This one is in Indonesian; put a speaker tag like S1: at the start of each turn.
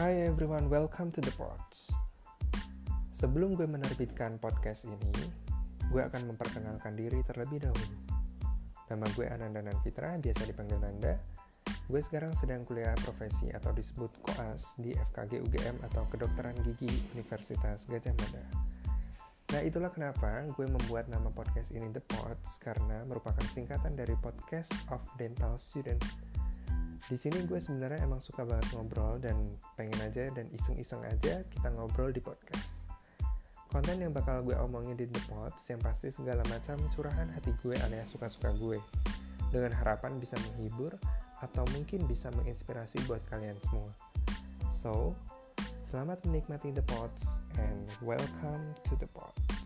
S1: Hi everyone, welcome to the Pods. Sebelum gue menerbitkan podcast ini, gue akan memperkenalkan diri terlebih dahulu. Nama gue Ananda Nanfitra, biasa dipanggil Nanda. Gue sekarang sedang kuliah profesi atau disebut koas di FKG UGM atau Kedokteran Gigi Universitas Gajah Mada. Nah itulah kenapa gue membuat nama podcast ini The Pods karena merupakan singkatan dari Podcast of Dental Student. Di sini gue sebenarnya emang suka banget ngobrol dan pengen aja dan iseng-iseng aja kita ngobrol di podcast. Konten yang bakal gue omongin di The Pods yang pasti segala macam curahan hati gue alias suka-suka gue. Dengan harapan bisa menghibur atau mungkin bisa menginspirasi buat kalian semua. So, Selamat menikmati The Pods and welcome to The Pod.